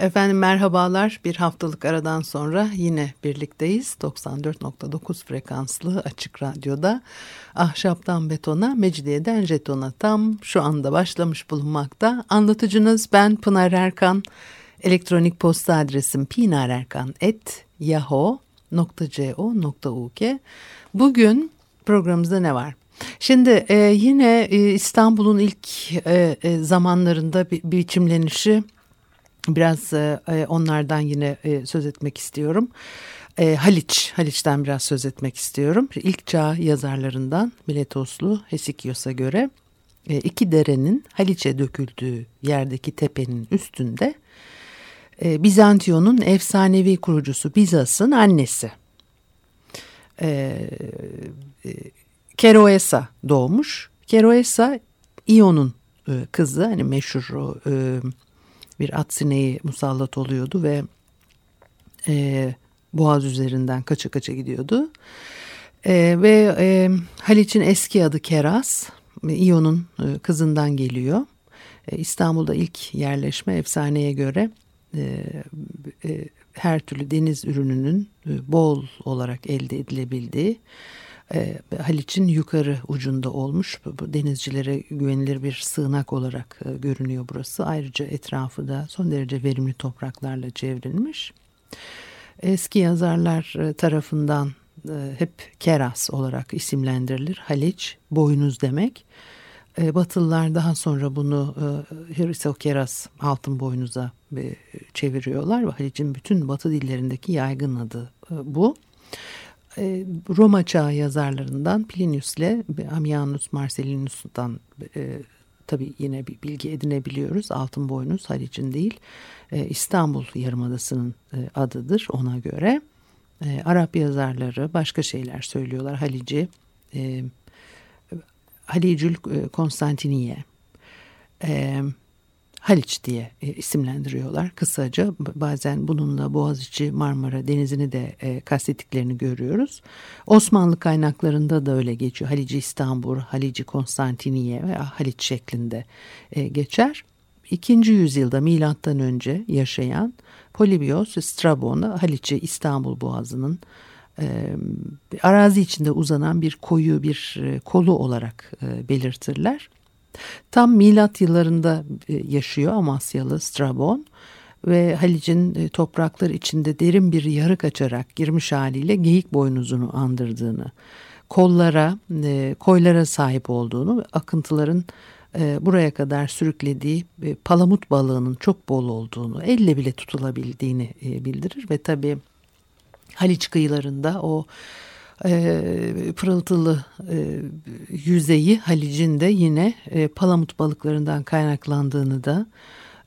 Efendim merhabalar. Bir haftalık aradan sonra yine birlikteyiz. 94.9 frekanslı açık radyoda ahşaptan betona, mecidiyeden jetona tam şu anda başlamış bulunmakta. Anlatıcınız ben Pınar Erkan. Elektronik posta adresim pinarerkan.yahoo.co.uk Bugün programımızda ne var? Şimdi e, yine e, İstanbul'un ilk e, e, zamanlarında bir biçimlenişi Biraz e, e, onlardan yine e, söz etmek istiyorum. E, Haliç, Haliç'ten biraz söz etmek istiyorum. İlk çağ yazarlarından Miletoslu Hesikios'a göre iki derenin Haliç'e döküldüğü yerdeki tepenin üstünde e, Bizantiyon'un efsanevi kurucusu Bizas'ın annesi. E, Keroesa doğmuş. Keroesa İon'un e, kızı hani meşhur bir at sineği musallat oluyordu ve e, boğaz üzerinden kaça kaça gidiyordu. E, ve e, Haliç'in eski adı Keras, İyon'un e, kızından geliyor. E, İstanbul'da ilk yerleşme efsaneye göre e, e, her türlü deniz ürününün e, bol olarak elde edilebildiği e, Haliç'in yukarı ucunda olmuş. Bu, denizcilere güvenilir bir sığınak olarak e, görünüyor burası. Ayrıca etrafı da son derece verimli topraklarla çevrilmiş. Eski yazarlar e, tarafından hep Keras olarak isimlendirilir. Haliç, boynuz demek. Batılılar daha sonra bunu Hristokeras altın boynuza çeviriyorlar ve Haliç'in bütün batı dillerindeki yaygın adı bu. E, Roma çağı yazarlarından Plinius ile Ammianus Marcellinus'tan e, tabii yine bir bilgi edinebiliyoruz. Altın boynuz Haliç'in değil e, İstanbul Yarımadası'nın e, adıdır ona göre. E, Arap yazarları başka şeyler söylüyorlar. Halici, e, Halicül Konstantiniye, e, Haliç diye e, isimlendiriyorlar kısaca. Bazen bununla Boğaziçi, Marmara Denizi'ni de e, kastettiklerini görüyoruz. Osmanlı kaynaklarında da öyle geçiyor. Halici İstanbul, Halici Konstantiniye veya Haliç şeklinde e, geçer. İkinci yüzyılda milattan önce yaşayan Polibios Strabon Haliç'i İstanbul Boğazı'nın arazi içinde uzanan bir koyu bir kolu olarak belirtirler. Tam milat yıllarında e, yaşıyor Amasyalı Strabon ve Halic'in e, topraklar içinde derin bir yarık açarak girmiş haliyle geyik boynuzunu andırdığını, kollara, e, koylara sahip olduğunu ve akıntıların buraya kadar sürüklediği palamut balığının çok bol olduğunu, elle bile tutulabildiğini bildirir ve tabii Haliç kıyılarında o e, pırıltılı e, yüzeyi Halic'in de yine e, palamut balıklarından kaynaklandığını da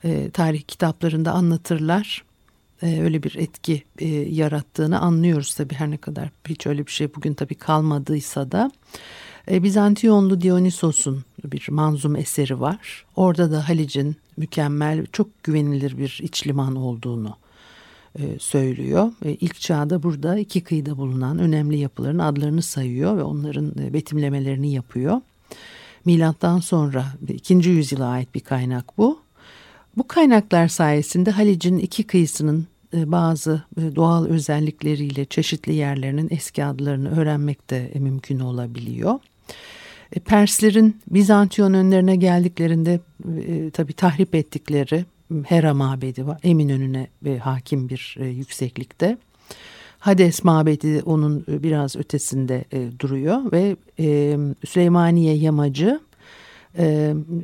e, tarih kitaplarında anlatırlar. E, öyle bir etki e, yarattığını anlıyoruz tabii her ne kadar hiç öyle bir şey bugün tabii kalmadıysa da. E, Bizantiyonlu Dionysos'un bir manzum eseri var. Orada da Halic'in mükemmel, çok güvenilir bir iç liman olduğunu e, söylüyor. E, ilk çağda burada iki kıyıda bulunan önemli yapıların adlarını sayıyor ve onların e, betimlemelerini yapıyor. Milattan sonra ikinci yüzyıla ait bir kaynak bu. Bu kaynaklar sayesinde Halic'in iki kıyısının bazı doğal özellikleriyle çeşitli yerlerinin eski adlarını öğrenmek de mümkün olabiliyor. Perslerin Bizantiyon önlerine geldiklerinde e, tabi tahrip ettikleri Hera mabedi var. Eminönü'ne e, hakim bir e, yükseklikte. Hades mabedi onun e, biraz ötesinde e, duruyor ve e, Süleymaniye yamacı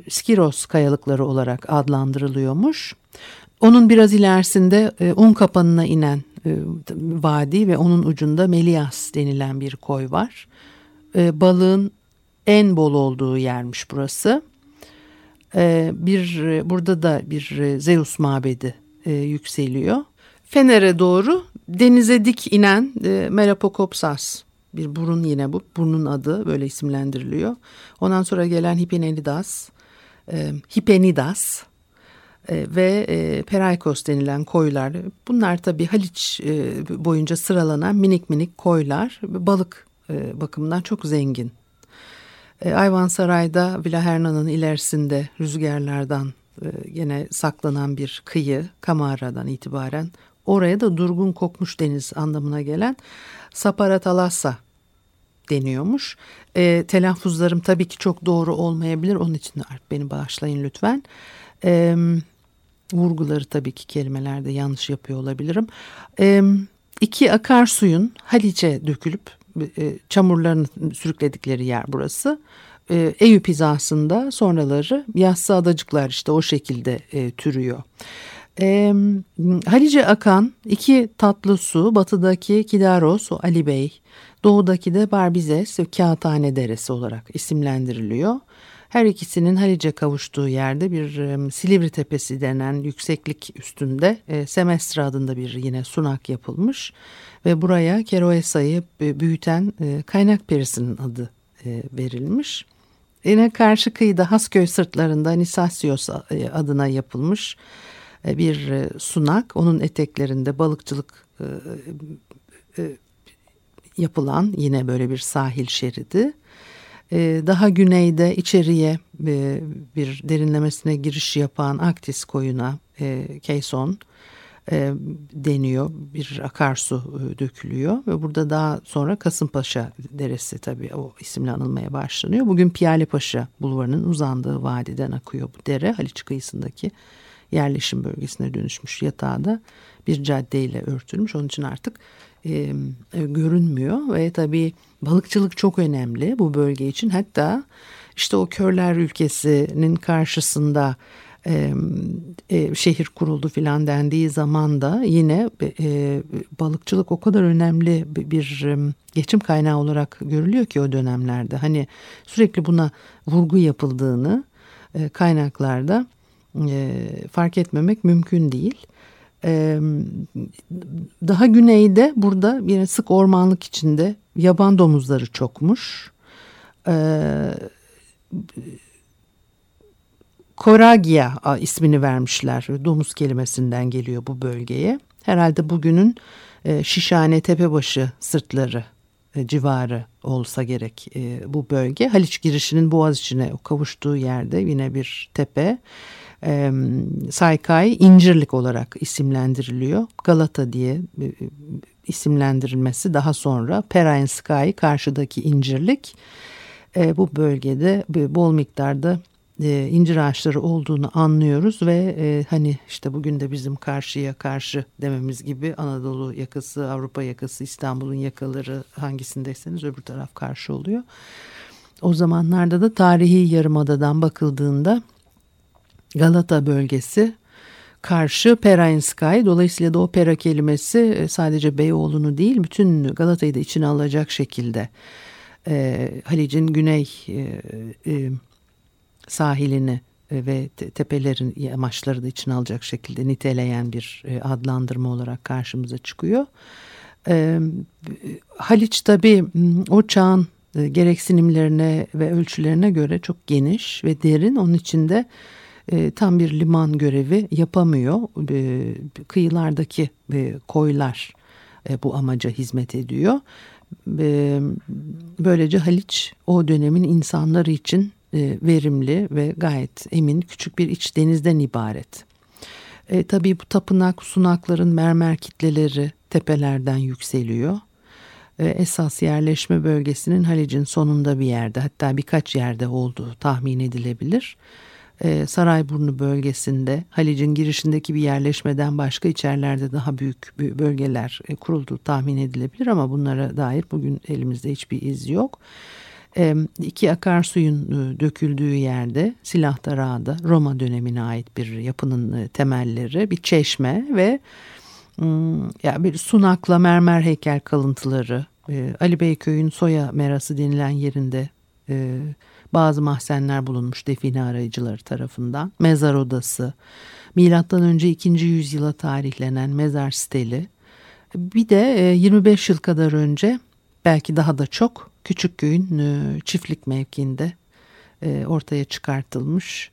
Skiros kayalıkları olarak adlandırılıyormuş. Onun biraz ilerisinde un kapanına inen e, vadi ve onun ucunda Melias denilen bir koy var. Balığın en bol olduğu yermiş burası. Ee, bir burada da bir e, Zeus mabedi e, yükseliyor. Fener'e doğru denize dik inen e, Melapokopsas bir burun yine bu. Burnun adı böyle isimlendiriliyor. Ondan sonra gelen Hipenidas, e, Hipenidas e, ve e, Peraykos denilen koylar. Bunlar tabii Haliç e, boyunca sıralanan minik minik koylar. Balık e, bakımından çok zengin. E, Ayvansaray'da Villa Hernan'ın ilerisinde rüzgarlardan e, yine saklanan bir kıyı Kamara'dan itibaren oraya da durgun kokmuş deniz anlamına gelen Saparatalasa deniyormuş. E, telaffuzlarım tabii ki çok doğru olmayabilir. Onun için beni bağışlayın lütfen. E, vurguları tabii ki kelimelerde yanlış yapıyor olabilirim. E, iki akarsuyun Halice dökülüp e, çamurlarını sürükledikleri yer burası. E, Eyüp hizasında sonraları yassı adacıklar işte o şekilde e, türüyor. E, Halice akan iki tatlı su batıdaki Kidaros, Ali Bey, doğudaki de Barbizes Kağıthane Deresi olarak isimlendiriliyor. Her ikisinin Halice kavuştuğu yerde bir Silivri Tepesi denen yükseklik üstünde e, Semestre adında bir yine sunak yapılmış ve buraya Keroesa'yı büyüten e, kaynak perisinin adı e, verilmiş. Yine karşı kıyıda Hasköy sırtlarında Nisasios e, adına yapılmış bir e, sunak. Onun eteklerinde balıkçılık e, e, yapılan yine böyle bir sahil şeridi. E, daha güneyde içeriye e, bir derinlemesine giriş yapan Aktis koyuna e, Keyson e, deniyor. Bir akarsu e, dökülüyor ve burada daha sonra Kasımpaşa Deresi tabii o isimle anılmaya başlanıyor. Bugün Piyalepaşa bulvarının uzandığı vadiden akıyor bu dere Haliç kıyısındaki yerleşim bölgesine dönüşmüş yatağı da bir caddeyle örtülmüş. Onun için artık e, görünmüyor ve tabii balıkçılık çok önemli bu bölge için. Hatta işte o körler ülkesinin karşısında e, e, şehir kuruldu filan dendiği zaman da yine e, balıkçılık o kadar önemli bir, bir geçim kaynağı olarak görülüyor ki o dönemlerde. Hani sürekli buna vurgu yapıldığını e, kaynaklarda e, fark etmemek mümkün değil. E, daha güneyde burada yine sık ormanlık içinde yaban domuzları çokmuş. E, Koragia ismini vermişler. Domuz kelimesinden geliyor bu bölgeye. Herhalde bugünün e, Şişhane Tepebaşı sırtları civarı olsa gerek e, bu bölge. Haliç girişinin boğaz içine kavuştuğu yerde yine bir tepe. E, Saykay İncirlik olarak isimlendiriliyor. Galata diye e, isimlendirilmesi daha sonra Perainskay karşıdaki İncirlik. E, bu bölgede bol miktarda e, incir ağaçları olduğunu anlıyoruz ve e, hani işte bugün de bizim karşıya karşı dememiz gibi Anadolu yakası, Avrupa yakası, İstanbul'un yakaları hangisindeyseniz öbür taraf karşı oluyor. O zamanlarda da tarihi yarımadadan bakıldığında Galata bölgesi karşı Perainskay. Dolayısıyla da o Pera kelimesi e, sadece Beyoğlu'nu değil bütün Galata'yı da içine alacak şekilde e, Halic'in güney e, e, sahilini e, ve tepelerin yamaçları da içine alacak şekilde niteleyen bir e, adlandırma olarak karşımıza çıkıyor. E, Haliç tabii o çağın gereksinimlerine ve ölçülerine göre çok geniş ve derin. Onun içinde tam bir liman görevi yapamıyor. Kıyılardaki koylar bu amaca hizmet ediyor. Böylece Haliç o dönemin insanları için e, verimli ve gayet emin küçük bir iç denizden ibaret. E, tabii bu tapınak sunakların mermer kitleleri tepelerden yükseliyor. E, esas yerleşme bölgesinin Halic'in sonunda bir yerde hatta birkaç yerde olduğu tahmin edilebilir. E, Sarayburnu bölgesinde Halic'in girişindeki bir yerleşmeden başka içerlerde daha büyük bölgeler e, kurulduğu tahmin edilebilir ama bunlara dair bugün elimizde hiçbir iz yok iki akarsuyun e, döküldüğü yerde Silah Darağı'da Roma dönemine ait bir yapının e, temelleri bir çeşme ve ya bir sunakla mermer heykel kalıntıları. E, Ali Beyköy'ün Soya Merası denilen yerinde bazı mahzenler bulunmuş define arayıcıları tarafından. Mezar odası. Milattan önce 2. yüzyıla tarihlenen mezar steli. Bir de 25 yıl kadar önce belki daha da çok Küçükköy'ün e, çiftlik mevkiinde e, ortaya çıkartılmış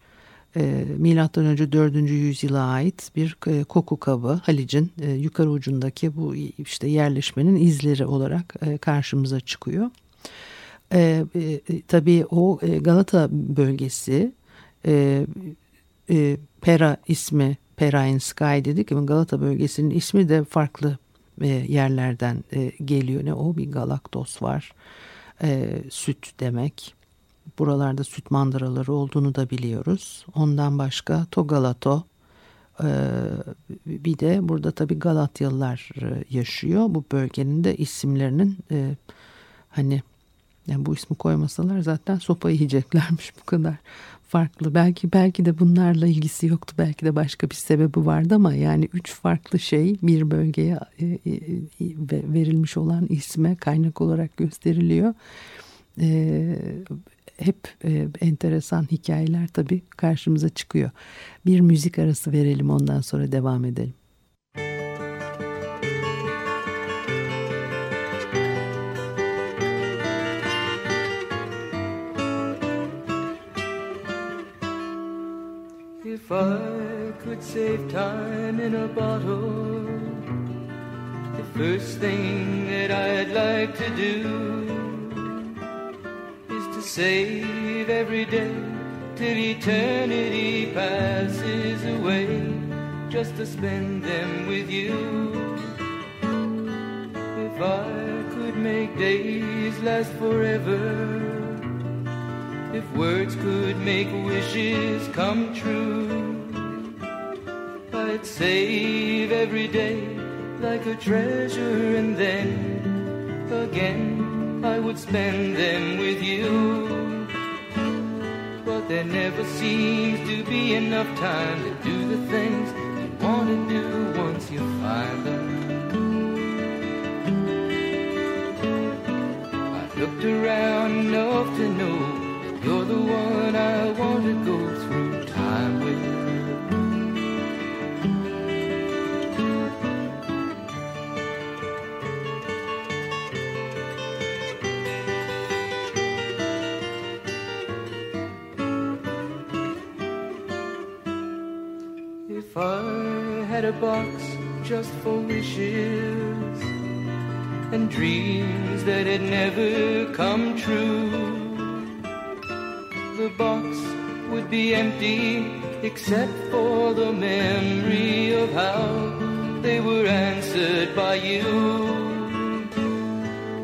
e, milattan önce 4. yüzyıla ait bir e, koku kabı Halic'in e, yukarı ucundaki bu işte yerleşmenin izleri olarak karşımıza çıkıyor. Tabii o Galata bölgesi Pera ismi Pera in Sky dedik ama Galata bölgesinin ismi de farklı yerlerden geliyor. Ne o bir galaktos var. E, süt demek. Buralarda süt mandıraları olduğunu da biliyoruz. Ondan başka Togalato e, bir de burada tabii Galatyalılar e, yaşıyor. Bu bölgenin de isimlerinin e, hani yani bu ismi koymasalar zaten sopa yiyeceklermiş bu kadar farklı. Belki belki de bunlarla ilgisi yoktu. Belki de başka bir sebebi vardı ama yani üç farklı şey bir bölgeye e, e, verilmiş olan isme kaynak olarak gösteriliyor. E, hep enteresan hikayeler tabii karşımıza çıkıyor. Bir müzik arası verelim ondan sonra devam edelim. If I could save time in a bottle, the first thing that I'd like to do is to save every day till eternity passes away, just to spend them with you. If I could make days last forever if words could make wishes come true, I'd save every day like a treasure, and then again I would spend them with you. But there never seems to be enough time to do the things you want to do once you find them. I've looked around enough to know you're the one I want to go through time with. If I had a box just for wishes and dreams that had never come true box would be empty except for the memory of how they were answered by you.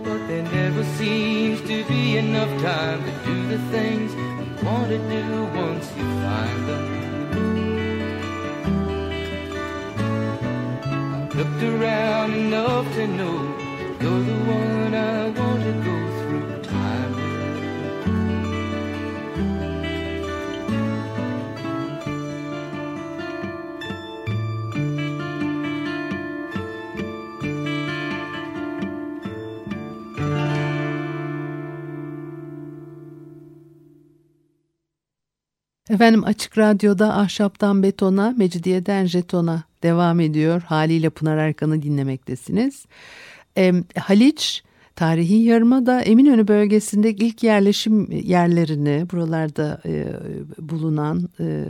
But there never seems to be enough time to do the things you want to do once you find them. I've looked around enough to know you're the one I want to go Efendim Açık Radyo'da Ahşaptan Betona, Mecidiyeden Jeton'a devam ediyor. Haliyle Pınar Erkan'ı dinlemektesiniz. E, Haliç tarihi yarımada Eminönü bölgesinde ilk yerleşim yerlerini buralarda e, bulunan e,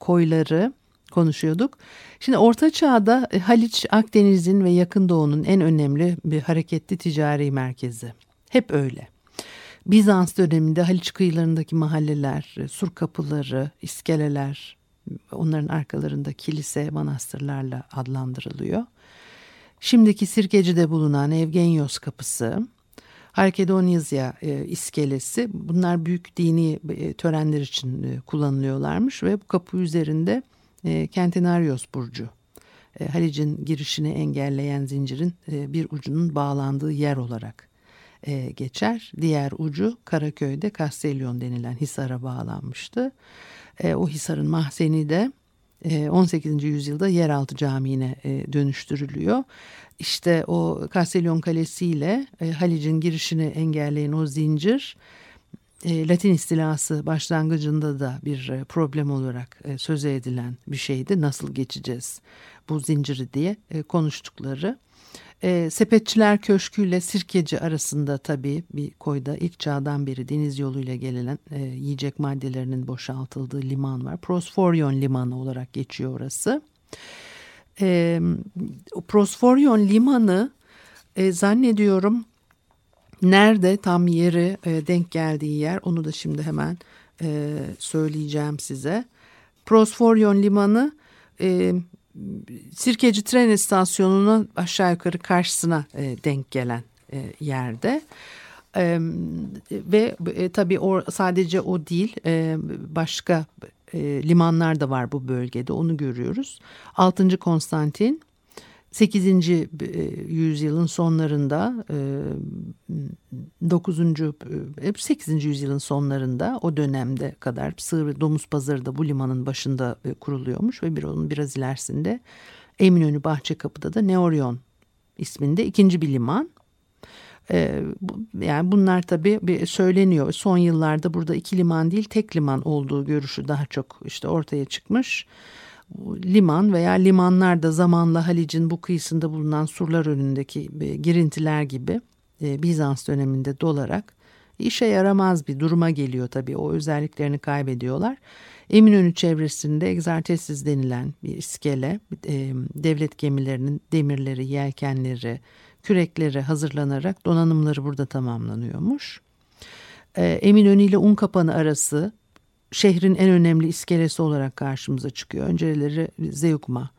koyları konuşuyorduk. Şimdi Orta Çağ'da e, Haliç Akdeniz'in ve Yakın Doğu'nun en önemli bir hareketli ticari merkezi. Hep öyle. Bizans döneminde Haliç kıyılarındaki mahalleler, sur kapıları, iskeleler, onların arkalarında kilise, manastırlarla adlandırılıyor. Şimdiki Sirkeci'de bulunan Evgenios kapısı, Harkedonyazya e, iskelesi bunlar büyük dini e, törenler için e, kullanılıyorlarmış ve bu kapı üzerinde e, Kentinarios burcu e, Halic'in girişini engelleyen zincirin bir ucunun bağlandığı yer olarak e, geçer. Diğer ucu Karaköy'de Castellion denilen Hisar'a bağlanmıştı. E, o Hisar'ın mahzeni de 18. E, yüzyılda yeraltı camiine e, dönüştürülüyor. İşte o Castellion Kalesi ile e, Halic'in girişini engelleyen o zincir Latin istilası başlangıcında da bir problem olarak söze edilen bir şeydi. Nasıl geçeceğiz bu zinciri diye konuştukları. E, Sepetçiler Köşkü ile Sirkeci arasında tabii bir koyda ilk çağdan beri deniz yoluyla gelen e, yiyecek maddelerinin boşaltıldığı liman var. Prosforyon Limanı olarak geçiyor orası. E, Prosforyon Limanı e, zannediyorum nerede tam yeri e, denk geldiği yer onu da şimdi hemen e, söyleyeceğim size. Prosforyon Limanı e, Sirkeci tren istasyonuna aşağı yukarı karşısına e, denk gelen e, yerde. E, ve e, tabii o, sadece o değil e, başka e, limanlar da var bu bölgede onu görüyoruz. 6. Konstantin 8. E, yüzyılın sonlarında 9. E, 8. E, yüzyılın sonlarında o dönemde kadar sığır domuz pazarı da bu limanın başında kuruluyormuş ve bir onun biraz ilerisinde Eminönü Bahçekapı'da da Neorion isminde ikinci bir liman. Yani bunlar tabii söyleniyor. Son yıllarda burada iki liman değil tek liman olduğu görüşü daha çok işte ortaya çıkmış liman veya limanlar da zamanla Halic'in bu kıyısında bulunan surlar önündeki e, girintiler gibi e, Bizans döneminde dolarak işe yaramaz bir duruma geliyor tabii. O özelliklerini kaybediyorlar. Eminönü çevresinde egzertesiz denilen bir iskele, e, devlet gemilerinin demirleri, yelkenleri, kürekleri hazırlanarak donanımları burada tamamlanıyormuş. Eminönü ile Unkapanı arası şehrin en önemli iskelesi olarak karşımıza çıkıyor. Önceleri Zeugma,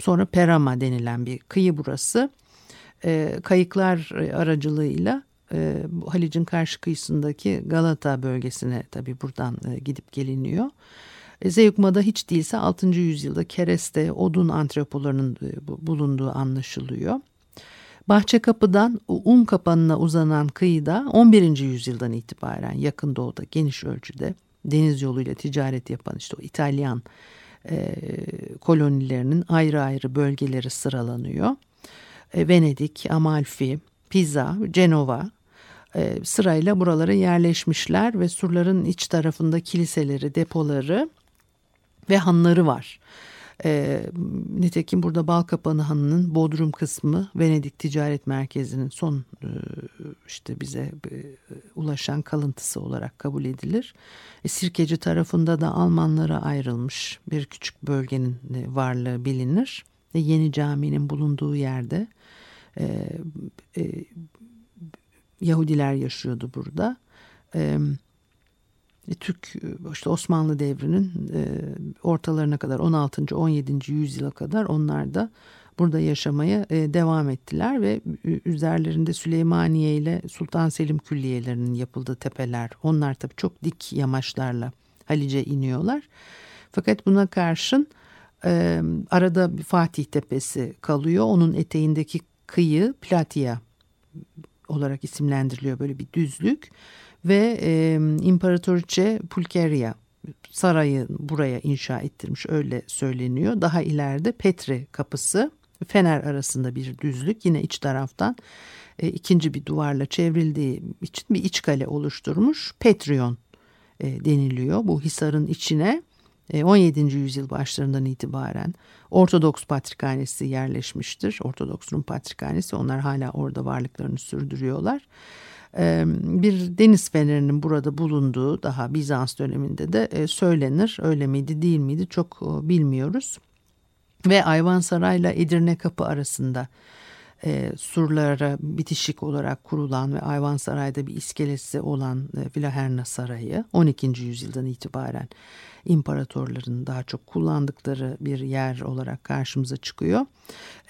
sonra Perama denilen bir kıyı burası. E, kayıklar aracılığıyla e, Halic'in karşı kıyısındaki Galata bölgesine tabii buradan e, gidip geliniyor. E, Zeugma'da hiç değilse 6. yüzyılda kereste, odun antrepolarının e, bulunduğu anlaşılıyor. Bahçekapı'dan Un kapanına uzanan kıyıda 11. yüzyıldan itibaren yakın doğuda geniş ölçüde deniz yoluyla ticaret yapan işte o İtalyan e, kolonilerinin ayrı ayrı bölgeleri sıralanıyor. E, Venedik, Amalfi, Pisa, Cenova e, sırayla buralara yerleşmişler ve surların iç tarafında kiliseleri, depoları ve hanları var. E, nitekim burada Balkapanı Hanı'nın Bodrum kısmı Venedik Ticaret Merkezi'nin son e, işte bize e, ulaşan kalıntısı olarak kabul edilir. E, Sirkeci tarafında da Almanlara ayrılmış bir küçük bölgenin e, varlığı bilinir. E, Yeni caminin bulunduğu yerde e, e, Yahudiler yaşıyordu burada. Evet Türk e, işte Osmanlı devrinin e, ortalarına kadar 16. 17. yüzyıla kadar onlar da burada yaşamaya devam ettiler ve üzerlerinde Süleymaniye ile Sultan Selim külliyelerinin yapıldığı tepeler onlar tabii çok dik yamaçlarla Halice iniyorlar. Fakat buna karşın arada Fatih Tepesi kalıyor. Onun eteğindeki kıyı Platia olarak isimlendiriliyor böyle bir düzlük ve e, İmparatoriçe Pulkeria sarayı buraya inşa ettirmiş öyle söyleniyor. Daha ileride Petri kapısı Fener arasında bir düzlük yine iç taraftan e, ikinci bir duvarla çevrildiği için bir iç kale oluşturmuş. Petrion e, deniliyor bu hisarın içine. 17. E, yüzyıl başlarından itibaren Ortodoks Patrikhanesi yerleşmiştir. Ortodoks Rum Patrikhanesi onlar hala orada varlıklarını sürdürüyorlar bir deniz fenerinin burada bulunduğu daha Bizans döneminde de söylenir. Öyle miydi değil miydi çok bilmiyoruz. Ve Ayvansaray ile Edirne Kapı arasında e, surlara bitişik olarak kurulan ve Ayvansaray'da bir iskelesi olan e, Vilaherna Sarayı 12. yüzyıldan itibaren imparatorların daha çok kullandıkları bir yer olarak karşımıza çıkıyor.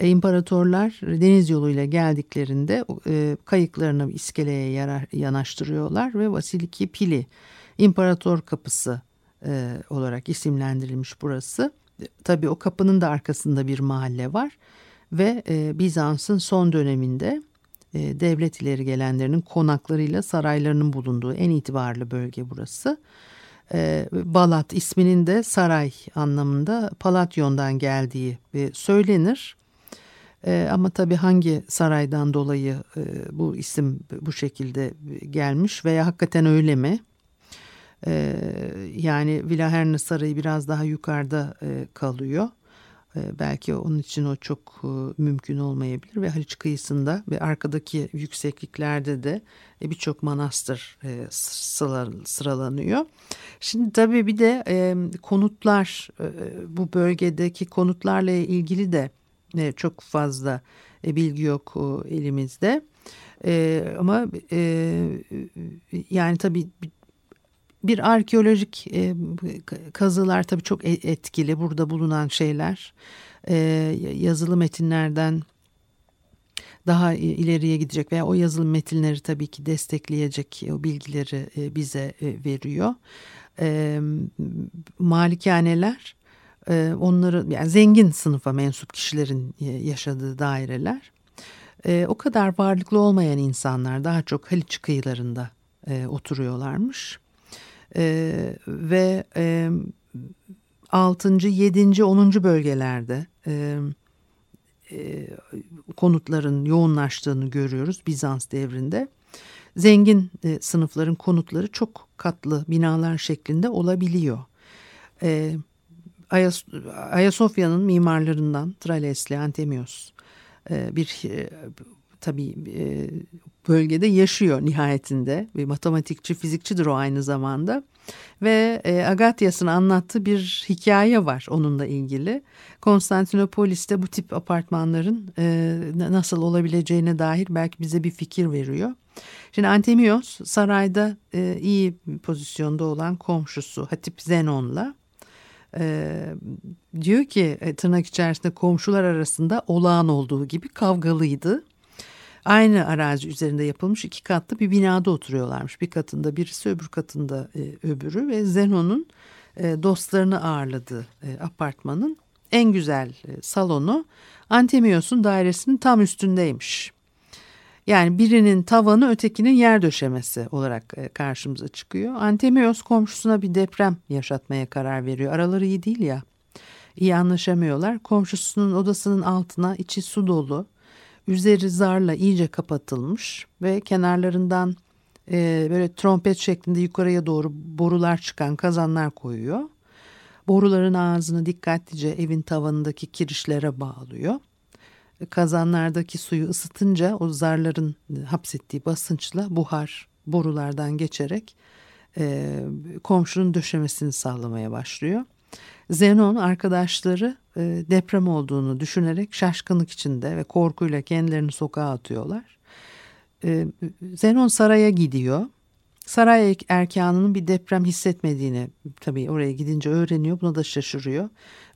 E, imparatorlar deniz yoluyla geldiklerinde e, kayıklarını iskeleye yarar, yanaştırıyorlar ve Vasiliki Pili İmparator Kapısı e, olarak isimlendirilmiş burası. E, tabii o kapının da arkasında bir mahalle var ve e, Bizans'ın son döneminde e, devlet ileri gelenlerinin konaklarıyla saraylarının bulunduğu en itibarlı bölge burası. E, Balat isminin de saray anlamında Palatyon'dan geldiği söylenir. Ama tabii hangi saraydan dolayı bu isim bu şekilde gelmiş veya hakikaten öyle mi? E, yani Vilaherne Sarayı biraz daha yukarıda kalıyor. E, belki onun için o çok e, mümkün olmayabilir ve Haliç kıyısında ve arkadaki yüksekliklerde de e, birçok manastır e, sıra, sıralanıyor. Şimdi tabii bir de konutlar bu bölgedeki konutlarla ilgili de çok fazla bilgi yok elimizde. Ama yani tabii bir arkeolojik e, kazılar tabii çok e, etkili burada bulunan şeyler e, yazılı metinlerden daha ileriye gidecek veya o yazılı metinleri tabii ki destekleyecek o bilgileri e, bize e, veriyor. E, malikaneler onları yani zengin sınıfa mensup kişilerin yaşadığı daireler. O kadar varlıklı olmayan insanlar daha çok Haliç kıyılarında oturuyorlarmış. E, ve e, 6. 7. 10. bölgelerde e, e, konutların yoğunlaştığını görüyoruz Bizans devrinde. Zengin e, sınıfların konutları çok katlı binalar şeklinde olabiliyor. E, Ayas Ayasofya'nın mimarlarından Trales'le Antemios e, bir e, tabii e, bölgede yaşıyor nihayetinde. Bir matematikçi, fizikçidir o aynı zamanda. Ve e, Agatyas'ın anlattığı bir hikaye var onunla ilgili. Konstantinopolis'te bu tip apartmanların e, nasıl olabileceğine dair belki bize bir fikir veriyor. Şimdi Antemios sarayda e, iyi pozisyonda olan komşusu Hatip Zenon'la e, diyor ki e, tırnak içerisinde komşular arasında olağan olduğu gibi kavgalıydı. Aynı arazi üzerinde yapılmış iki katlı bir binada oturuyorlarmış. Bir katında birisi öbür katında e, öbürü ve Zenon'un e, dostlarını ağırladığı e, apartmanın en güzel e, salonu Antemios'un dairesinin tam üstündeymiş. Yani birinin tavanı ötekinin yer döşemesi olarak e, karşımıza çıkıyor. Antemios komşusuna bir deprem yaşatmaya karar veriyor. Araları iyi değil ya. İyi anlaşamıyorlar. Komşusunun odasının altına içi su dolu Üzeri zarla iyice kapatılmış ve kenarlarından e, böyle trompet şeklinde yukarıya doğru borular çıkan kazanlar koyuyor. Boruların ağzını dikkatlice evin tavanındaki kirişlere bağlıyor. Kazanlardaki suyu ısıtınca o zarların hapsettiği basınçla buhar borulardan geçerek e, komşunun döşemesini sağlamaya başlıyor. Zenon arkadaşları e, deprem olduğunu düşünerek şaşkınlık içinde ve korkuyla kendilerini sokağa atıyorlar. E, Zenon saraya gidiyor. Saray erkanının bir deprem hissetmediğini tabii oraya gidince öğreniyor. Buna da şaşırıyor.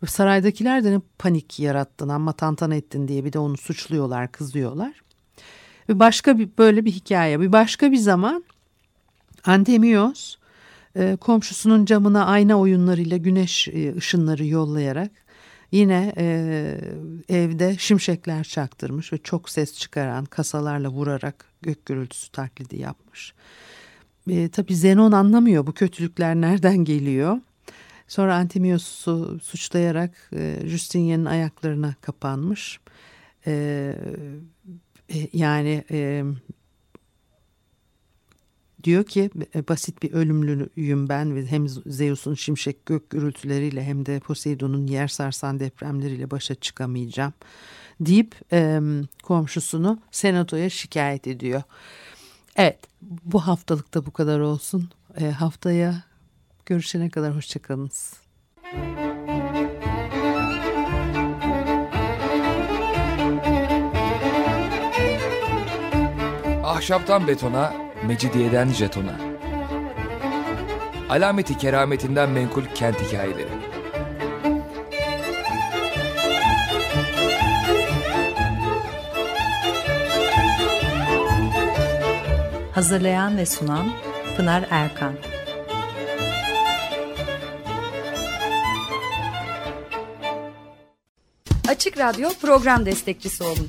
Saraydakiler de ne panik yarattın ama tantana ettin diye bir de onu suçluyorlar, kızıyorlar. Ve başka bir böyle bir hikaye. Bir başka bir zaman Antemios e, komşusunun camına ayna oyunlarıyla güneş e, ışınları yollayarak yine e, evde şimşekler çaktırmış ve çok ses çıkaran kasalarla vurarak gök gürültüsü taklidi yapmış. E, tabii Zenon anlamıyor bu kötülükler nereden geliyor. Sonra Antimios'u suçlayarak e, Justinian'ın ayaklarına kapanmış. E, yani e, diyor ki e, basit bir ölümlüyüm ben ve hem Zeus'un şimşek gök gürültüleriyle hem de Poseidon'un yer sarsan depremleriyle başa çıkamayacağım deyip e, komşusunu senatoya şikayet ediyor. Evet bu haftalıkta bu kadar olsun. E, haftaya görüşene kadar hoşçakalınız. Ahşaptan betona, Mecidiyeden jetona. Alameti kerametinden menkul kent hikayeleri. Hazırlayan ve sunan Pınar Erkan. Açık Radyo program destekçisi olun